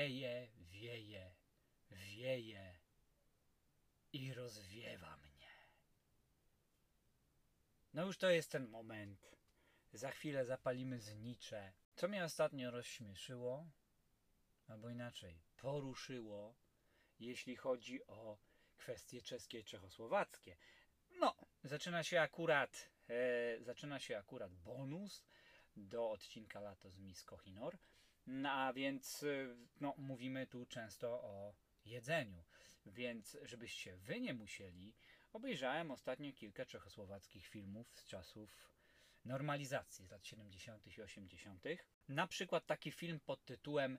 wieje, wieje, wieje i rozwiewa mnie. No już to jest ten moment. Za chwilę zapalimy znicze. Co mnie ostatnio rozśmieszyło, albo inaczej, poruszyło, jeśli chodzi o kwestie czeskie i czechosłowackie. No, zaczyna się akurat, e, zaczyna się akurat bonus do odcinka Lato z Miss Kohinor. No, a więc no, mówimy tu często o jedzeniu. Więc żebyście wy nie musieli, obejrzałem ostatnio kilka czechosłowackich filmów z czasów normalizacji z lat 70. i 80. Na przykład taki film pod tytułem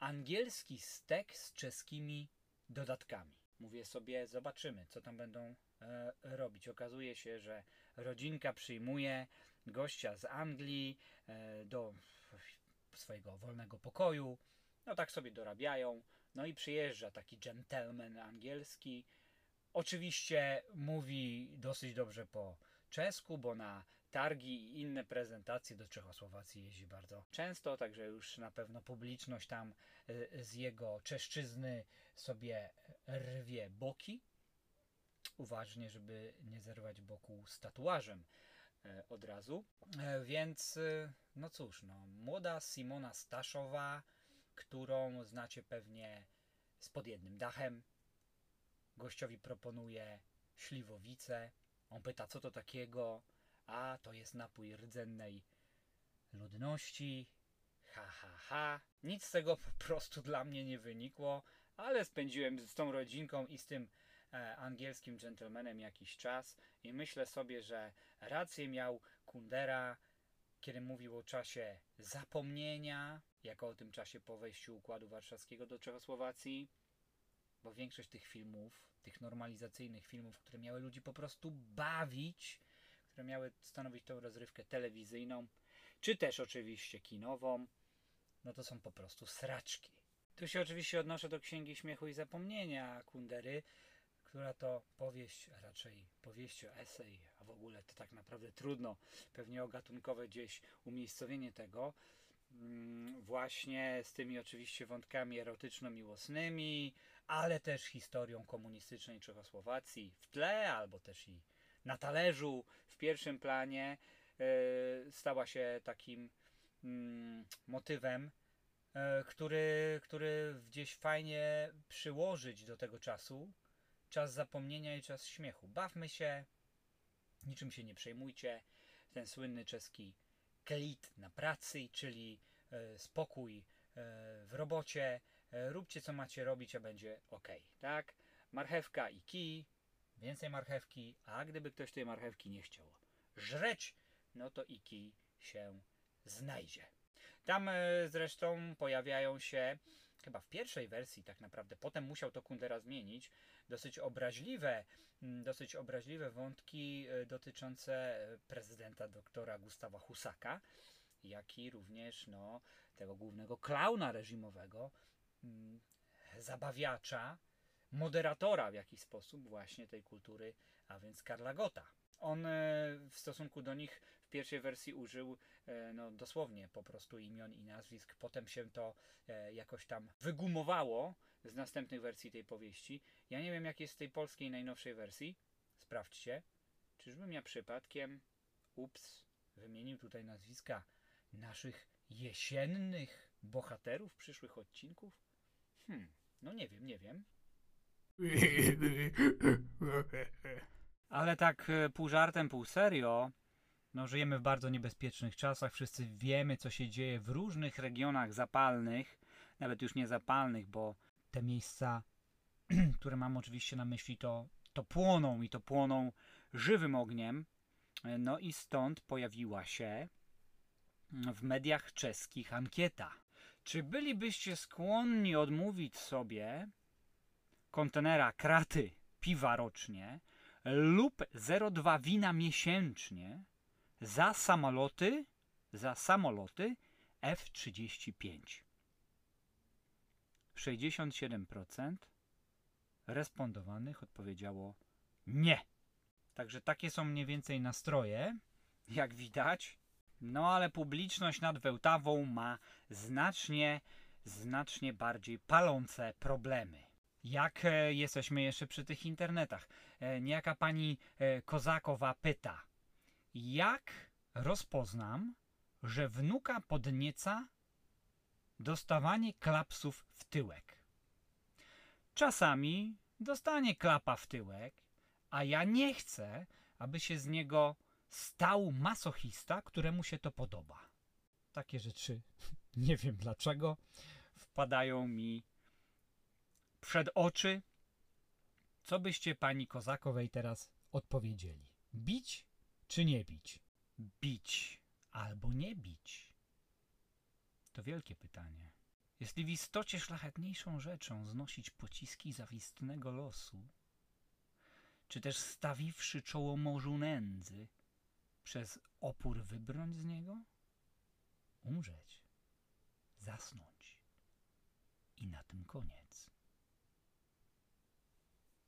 Angielski stek z czeskimi dodatkami. Mówię sobie, zobaczymy, co tam będą e, robić. Okazuje się, że rodzinka przyjmuje gościa z Anglii e, do swojego wolnego pokoju. No tak sobie dorabiają. No i przyjeżdża taki gentleman angielski. Oczywiście mówi dosyć dobrze po czesku, bo na targi i inne prezentacje do Czechosłowacji jeździ bardzo często, także już na pewno publiczność tam y, z jego czeszczyzny sobie rwie boki. Uważnie, żeby nie zerwać boku z tatuażem e, od razu. E, Więc, no cóż, no, młoda Simona Staszowa, którą znacie pewnie z pod jednym dachem. Gościowi proponuje śliwowicę. On pyta, co to takiego? A to jest napój rdzennej ludności. Ha, ha, ha. Nic z tego po prostu dla mnie nie wynikło, ale spędziłem z tą rodzinką i z tym e, angielskim gentlemanem jakiś czas i myślę sobie, że rację miał Kundera, kiedy mówił o czasie zapomnienia, jako o tym czasie po wejściu Układu Warszawskiego do Czechosłowacji, bo większość tych filmów, tych normalizacyjnych filmów, które miały ludzi po prostu bawić, które miały stanowić tą rozrywkę telewizyjną, czy też oczywiście kinową, no to są po prostu sraczki. Tu się oczywiście odnoszę do Księgi Śmiechu i Zapomnienia Kundery, która to powieść, a raczej powieść o esej, a w ogóle to tak naprawdę trudno, pewnie o gatunkowe gdzieś umiejscowienie tego, mm, właśnie z tymi oczywiście wątkami erotyczno-miłosnymi, ale też historią komunistycznej Czechosłowacji w tle, albo też i na talerzu, w pierwszym planie, e, stała się takim mm, motywem, e, który, który gdzieś fajnie przyłożyć do tego czasu. Czas zapomnienia i czas śmiechu. Bawmy się, niczym się nie przejmujcie. Ten słynny czeski klit na pracy, czyli e, spokój e, w robocie. E, róbcie co macie robić, a będzie ok, tak? Marchewka i kij, więcej marchewki, a gdyby ktoś tej marchewki nie chciał żreć, no to i kij się znajdzie. Tam zresztą pojawiają się, chyba w pierwszej wersji tak naprawdę, potem musiał to Kundera zmienić, dosyć obraźliwe, mm, dosyć obraźliwe wątki e, dotyczące e, prezydenta doktora Gustawa Husaka, jak i również no, tego głównego klauna reżimowego, mm, zabawiacza, moderatora w jakiś sposób właśnie tej kultury, a więc Karla Gota. On e, w stosunku do nich w pierwszej wersji użył e, no, dosłownie po prostu imion i nazwisk. Potem się to e, jakoś tam wygumowało z następnych wersji tej powieści. Ja nie wiem, jak jest w tej polskiej najnowszej wersji. Sprawdźcie. Czyżbym ja przypadkiem, ups, wymienił tutaj nazwiska naszych jesiennych bohaterów przyszłych odcinków? Hmm, no nie wiem, nie wiem. Ale tak e, pół żartem, pół serio, no żyjemy w bardzo niebezpiecznych czasach. Wszyscy wiemy, co się dzieje w różnych regionach zapalnych, nawet już nie zapalnych, bo te miejsca, które mam oczywiście na myśli, to, to płoną i to płoną żywym ogniem. E, No i stąd pojawiła się w mediach czeskich ankieta. Czy bylibyście skłonni odmówić sobie kontenera kraty piwa rocznie lub 0,2 wina miesięcznie za samoloty, za samoloty F-35. 67% respondowanych odpowiedziało nie. Także takie są mniej więcej nastroje, jak widać. No ale publiczność nad Wełtawą ma znacznie znacznie bardziej palące problemy. Jak e, jesteśmy jeszcze przy tych internetach? E, niejaka pani e, Kozakowa pyta, jak rozpoznam, że wnuka podnieca dostawanie klapsów w tyłek? Czasami dostanie klapa w tyłek, a ja nie chcę, aby się z niego stał masochista, któremu się to podoba. Takie rzeczy, nie wiem dlaczego, wpadają mi przed oczy. Co byście pani Kozakowej teraz odpowiedzieli? Bić czy nie bić? Bić albo nie bić? To wielkie pytanie. Jeśli w istocie szlachetniejszą rzeczą znosić pociski zawistnego losu, czy też stawiwszy czoło morzu nędzy, przez opór wybrnąć z niego? Umrzeć, zasnąć i na tym koniec.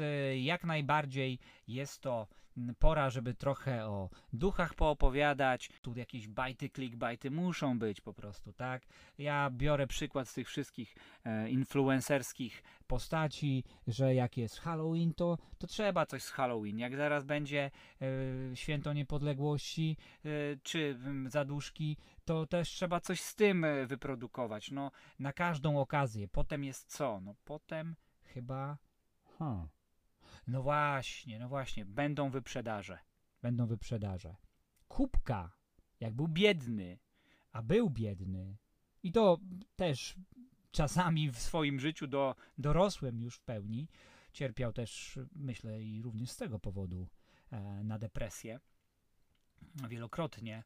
e, jak najbardziej jest to pora, żeby trochę o duchach poopowiadać. Tu jakieś bajty, clickbajty muszą być po prostu, tak? Ja biorę przykład z tych wszystkich e, influencerskich postaci, że jak jest Halloween, to, to trzeba coś z Halloween. Jak zaraz będzie e, Święto Niepodległości czy Zaduszki, to też trzeba coś z tym wyprodukować. No, na każdą okazję. Potem jest co? No, potem chyba... Hmm. No właśnie, no właśnie, będą wyprzedaże. Będą wyprzedaże. Kubka, jak był biedny, a był biedny, i to też czasami w swoim życiu do, dorosłym już w pełni, cierpiał też, myślę, i również z tego powodu e, na depresję wielokrotnie,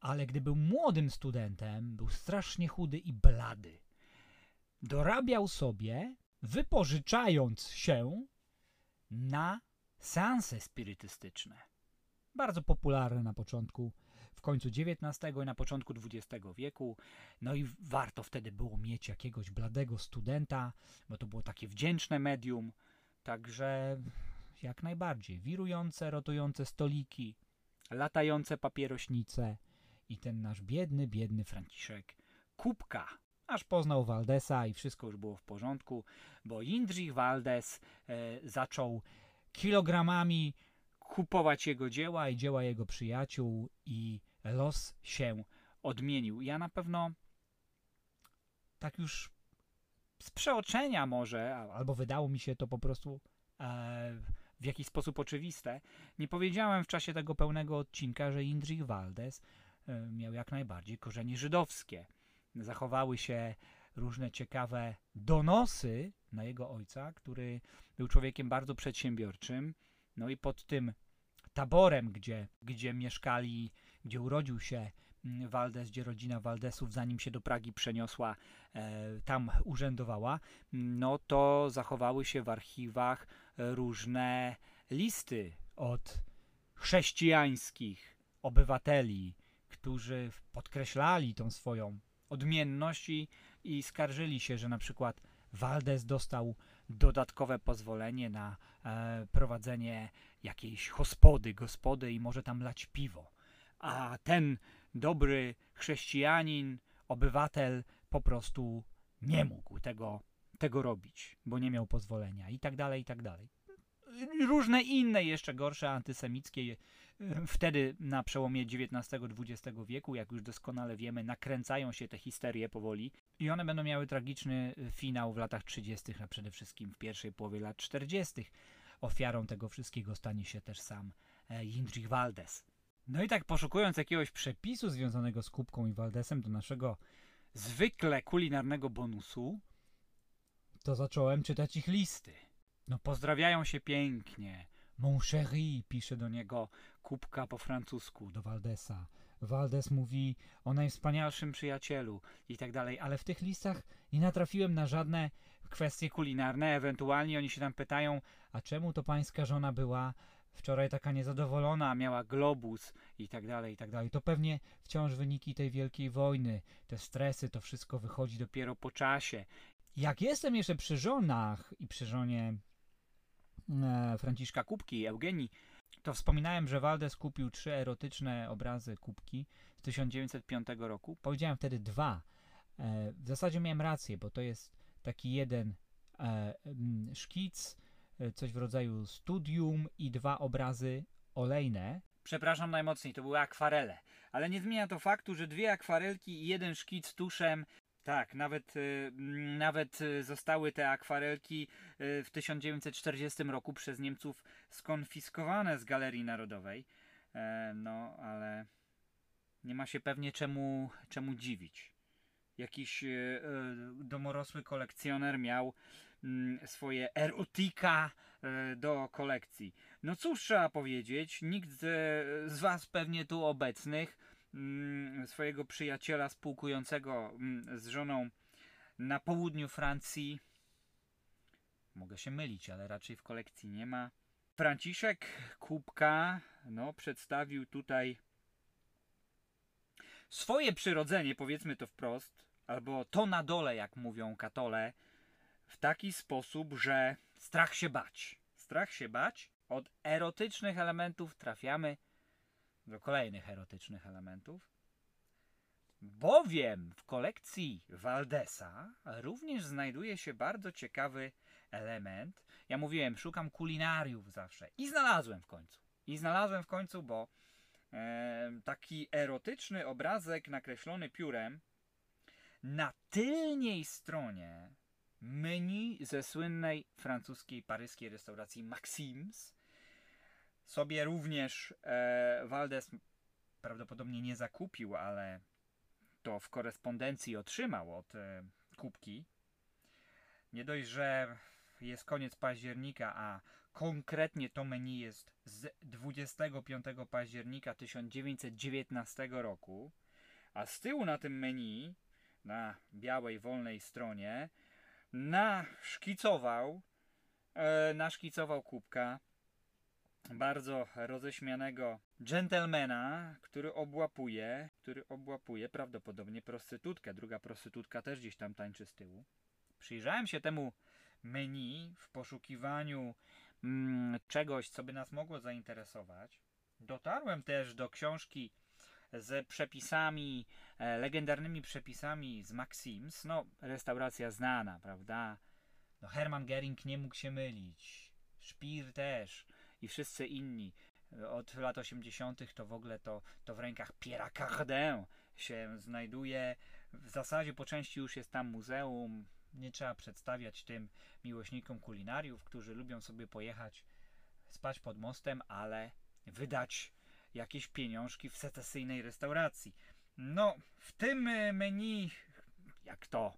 ale gdy był młodym studentem, był strasznie chudy i blady. Dorabiał sobie, wypożyczając się na seanse spirytystyczne. Bardzo popularne na początku, w końcu XIX i na początku XX wieku. No i warto wtedy było mieć jakiegoś bladego studenta, bo to było takie wdzięczne medium. Także jak najbardziej. Wirujące, rotujące stoliki, latające papierośnice i ten nasz biedny, biedny Franciszek Kubka aż poznał Valdesa i wszystko już było w porządku, bo Jindrzich Waldes e, zaczął kilogramami kupować jego dzieła i dzieła jego przyjaciół i los się odmienił. Ja na pewno tak już z przeoczenia może, albo wydało mi się to po prostu e, w jakiś sposób oczywiste, nie powiedziałem w czasie tego pełnego odcinka, że Jindrzich Waldes e, miał jak najbardziej korzenie żydowskie zachowały się różne ciekawe donosy na jego ojca, który był człowiekiem bardzo przedsiębiorczym. No i pod tym taborem, gdzie, gdzie mieszkali, gdzie urodził się Waldes, gdzie rodzina Waldesów, zanim się do Pragi przeniosła, e, tam urzędowała, no to zachowały się w archiwach różne listy od chrześcijańskich obywateli, którzy podkreślali tą swoją odmienności i skarżyli się, że na przykład Waldes dostał dodatkowe pozwolenie na e, prowadzenie jakiejś hospody, gospody i może tam lać piwo. A ten dobry chrześcijanin, obywatel po prostu nie mógł tego, tego robić, bo nie miał pozwolenia i tak dalej, i tak dalej. Różne inne jeszcze gorsze antysemickie Wtedy na przełomie XIX-XX wieku, jak już doskonale wiemy, nakręcają się te histerie powoli i one będą miały tragiczny y, finał w latach 30., a przede wszystkim w pierwszej połowie lat 40. Ofiarą tego wszystkiego stanie się też sam e, Jindřich Waldes. No i tak poszukując jakiegoś przepisu związanego z Kubką i Waldesem do naszego zwykle kulinarnego bonusu, to zacząłem czytać ich listy. No pozdrawiają się pięknie. Mon chéri, pisze do niego kubka po francusku, do Valdesa. Valdes mówi o najwspanialszym przyjacielu i tak dalej, ale w tych listach nie natrafiłem na żadne kwestie kulinarne. Ewentualnie oni się tam pytają, a czemu to pańska żona była wczoraj taka niezadowolona, miała globus i tak dalej, i tak dalej. To pewnie wciąż wyniki tej wielkiej wojny, te stresy, to wszystko wychodzi dopiero po czasie. Jak jestem jeszcze przy żonach i przy żonie Franciszka Kubki, Eugenii, to wspominałem, że Waldes kupił trzy erotyczne obrazy kubki z 1905 roku. Powiedziałem wtedy dwa. E, w zasadzie miałem rację, bo to jest taki jeden e, szkic, e, coś w rodzaju studium i dwa obrazy olejne. Przepraszam najmocniej, to były akwarele. Ale nie zmienia to faktu, że dwie akwarelki i jeden szkic tuszem tak, nawet, y, nawet y, zostały te akwarelki y, w 1940 roku przez Niemców skonfiskowane z Galerii Narodowej. E, no, ale nie ma się pewnie czemu, czemu dziwić. Jakiś domorosły kolekcjoner miał mm, swoje erotika do kolekcji. No cóż trzeba powiedzieć, nikt z Was pewnie tu obecnych swojego przyjaciela spółkującego mm, z żoną na południu Francji. Mogę się mylić, ale raczej w kolekcji nie ma. Franciszek Kubka no, przedstawił tutaj swoje przyrodzenie, powiedzmy to wprost, albo to na dole, jak mówią katole, w taki sposób, że strach się bać. Strach się bać. Od erotycznych elementów trafiamy do kolejnych erotycznych elementów. Bowiem w kolekcji Valdesa również znajduje się bardzo ciekawy element. Ja mówiłem, szukam kulinariów zawsze i znalazłem w końcu. I znalazłem w końcu, bo e, taki erotyczny obrazek nakreślony piórem na tylniej stronie menu ze słynnej francuskiej paryskiej restauracji Maxims sobie również e, prawdopodobnie nie zakupił, ale to w korespondencji otrzymał od e, kubki. Nie dość, że jest koniec października, a konkretnie to menu jest z 25 października 1919 roku, a z tyłu na tym menu, na białej, wolnej stronie, naszkicował, e, naszkicował kubka bardzo roześmianego gentlemana, który obłapuje, który obłapuje prawdopodobnie prostytutkę. Druga prostytutka też gdzieś tam tańczy z tyłu. Przyjrzałem się temu menu w poszukiwaniu mm, czegoś, co by nas mogło zainteresować. Dotarłem też do książki z przepisami, e, legendarnymi przepisami z Maxims. No, restauracja znana, prawda? No, Hermann Gering nie mógł się mylić. Szpir też i wszyscy inni od lat 80. to w ogóle to, to w rękach Pierre Cardin się znajduje. W zasadzie po części już jest tam muzeum. Nie trzeba przedstawiać tym miłośnikom kulinariów, którzy lubią sobie pojechać spać pod mostem, ale wydać jakieś pieniążki w secesyjnej restauracji. No, w tym menu, jak to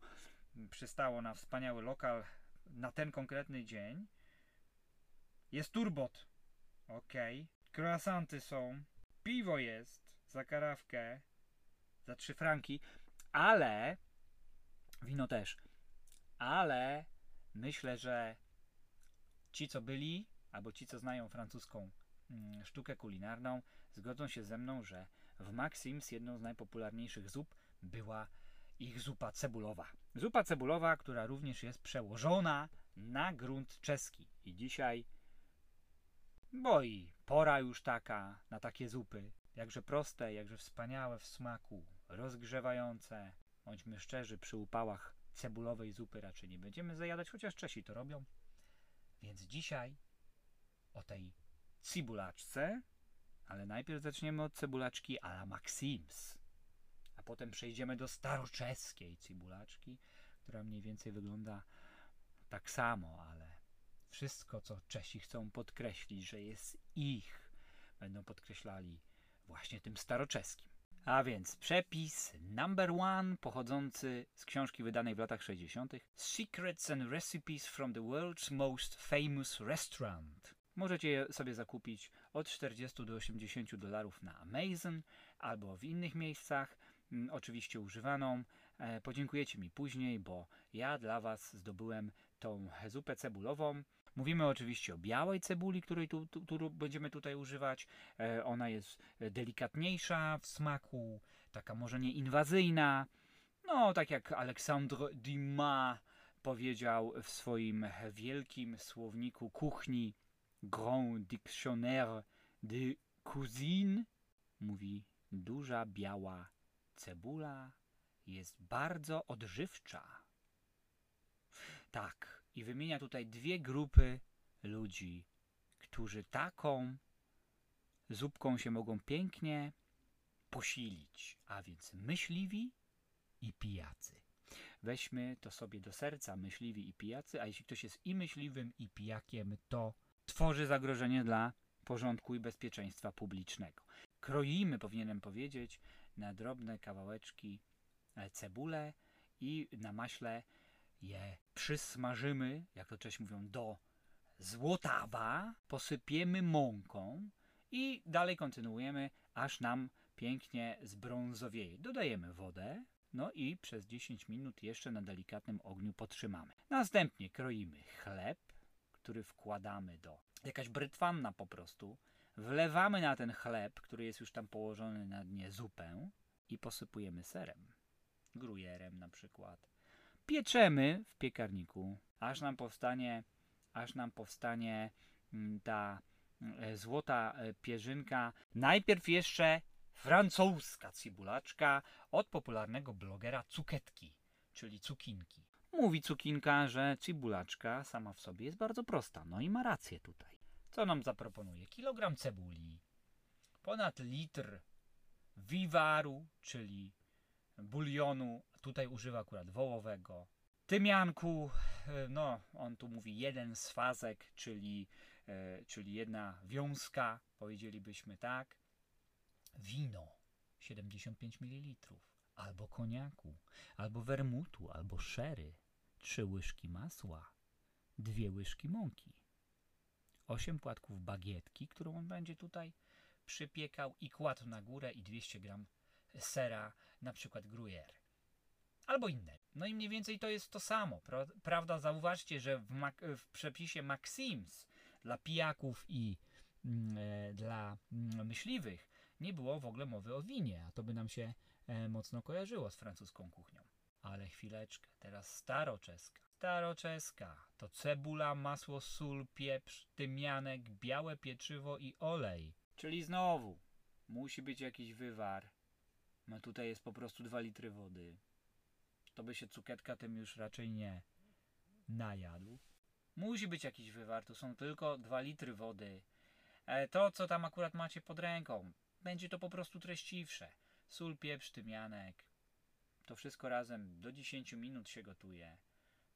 przystało na wspaniały lokal na ten konkretny dzień, jest turbot Okej. Okay. Croissanty są. Piwo jest za karawkę. Za 3 franki. Ale. Wino też. Ale myślę, że ci, co byli, albo ci, co znają francuską mm, sztukę kulinarną, zgodzą się ze mną, że w Maxims jedną z najpopularniejszych zup była ich zupa cebulowa. Zupa cebulowa, która również jest przełożona na grunt czeski. I dzisiaj bo i pora już taka na takie zupy. Jakże proste, jakże wspaniałe w smaku, rozgrzewające. Bądźmy szczerzy, przy upałach cebulowej zupy raczej nie będziemy zajadać, chociaż Czesi to robią. Więc dzisiaj o tej cibulaczce, ale najpierw zaczniemy od cebulaczki a la Maxims. A potem przejdziemy do staroczeskiej cibulaczki, która mniej więcej wygląda tak samo, ale wszystko, co Czesi chcą podkreślić, że jest ich, będą podkreślali właśnie tym staroczeskim. A więc przepis number one pochodzący z książki wydanej w latach 60. Secrets and Recipes from the World's Most Famous Restaurant. Możecie je sobie zakupić od 40 do 80 dolarów na Amazon albo w innych miejscach, mm, oczywiście używaną. E, podziękujecie mi później, bo ja dla Was zdobyłem tą zupę cebulową. Mówimy oczywiście o białej cebuli, której tu, tu, tu będziemy tutaj używać. E, ona jest delikatniejsza w smaku, taka może nie inwazyjna. No, tak jak Alexandre Dumas powiedział w swoim wielkim słowniku kuchni Grand Dictionnaire de cuisine mówi duża biała cebula jest bardzo odżywcza. Tak, i wymienia tutaj dwie grupy ludzi, którzy taką zupką się mogą pięknie posilić, a więc myśliwi i pijacy. Weźmy to sobie do serca, myśliwi i pijacy, a jeśli ktoś jest i myśliwym, i pijakiem, to tworzy zagrożenie dla porządku i bezpieczeństwa publicznego. Kroimy, powinienem powiedzieć, na drobne kawałeczki cebulę i na maśle je przysmażymy, jak to Czesi mówią, do złotawa, posypiemy mąką i dalej kontynuujemy, aż nam pięknie zbrązowieje. Dodajemy wodę, no i przez 10 minut jeszcze na delikatnym ogniu podtrzymamy. Następnie kroimy chleb, który wkładamy do jakaś brytwanna po prostu. Wlewamy na ten chleb, który jest już tam położony na dnie zupę i posypujemy serem, grujerem na przykład. Pieczemy w piekarniku, aż nam powstanie, aż nam powstanie mm, ta e, złota e, pierzynka. Najpierw jeszcze francuska cibulaczka od popularnego blogera Cuketki, czyli cukinki. Mówi cukinka, że cibulaczka sama w sobie jest bardzo prosta. No i ma rację tutaj. Co nam zaproponuje? Kilogram cebuli, ponad litr wiwaru, czyli bulionu, tutaj używa akurat wołowego, tymianku, e, no on tu mówi jeden swazek, czyli, e, czyli jedna wiązka, powiedzielibyśmy tak, wino 75 ml, albo koniaku, albo wermutu, albo szery, trzy łyżki masła, dwie łyżki mąki, osiem płatków bagietki, którą on będzie tutaj przypiekał i kładł na górę i 200 gram sera, na przykład gruyère. Albo inne. No i mniej więcej to jest to samo, pra prawda? Zauważcie, że w, w przepisie Maxims dla pijaków i mm, e, dla mm, myśliwych nie było w ogóle mowy o winie, a to by nam się e, mocno kojarzyło z francuską kuchnią. Ale chwileczkę, teraz staroczeska. Staroczeska to cebula, masło, sól, pieprz, tymianek, białe pieczywo i olej. Czyli znowu musi być jakiś wywar. No tutaj jest po prostu 2 litry wody. To by się cukietka tym już raczej nie najadł. Musi być jakiś wywar, to są tylko 2 litry wody. E, to, co tam akurat macie pod ręką, będzie to po prostu treściwsze. Sól, pieprz, tymianek. To wszystko razem do 10 minut się gotuje.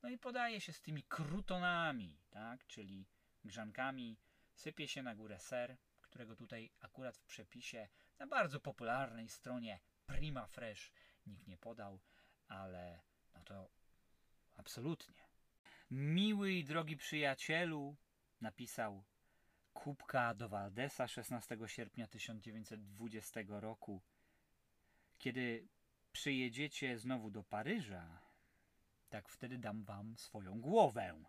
No i podaje się z tymi krutonami, tak? Czyli grzankami. Sypie się na górę ser, którego tutaj akurat w przepisie na bardzo popularnej stronie Prima Fresh nikt nie podał, ale no to absolutnie. Miły i drogi przyjacielu, napisał Kubka do Waldesa 16 sierpnia 1920 roku. Kiedy przyjedziecie znowu do Paryża, tak wtedy dam wam swoją głowę.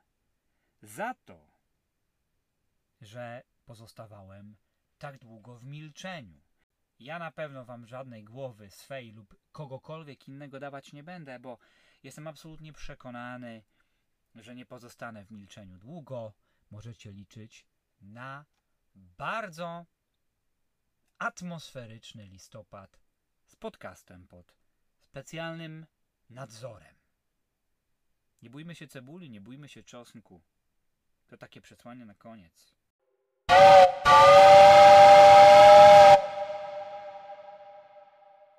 Za to, że pozostawałem tak długo w milczeniu. Ja na pewno wam żadnej głowy swej lub kogokolwiek innego dawać nie będę, bo jestem absolutnie przekonany, że nie pozostanę w milczeniu długo. Możecie liczyć na bardzo atmosferyczny listopad z podcastem pod specjalnym nadzorem. Nie bójmy się cebuli, nie bójmy się czosnku. To takie przesłanie na koniec.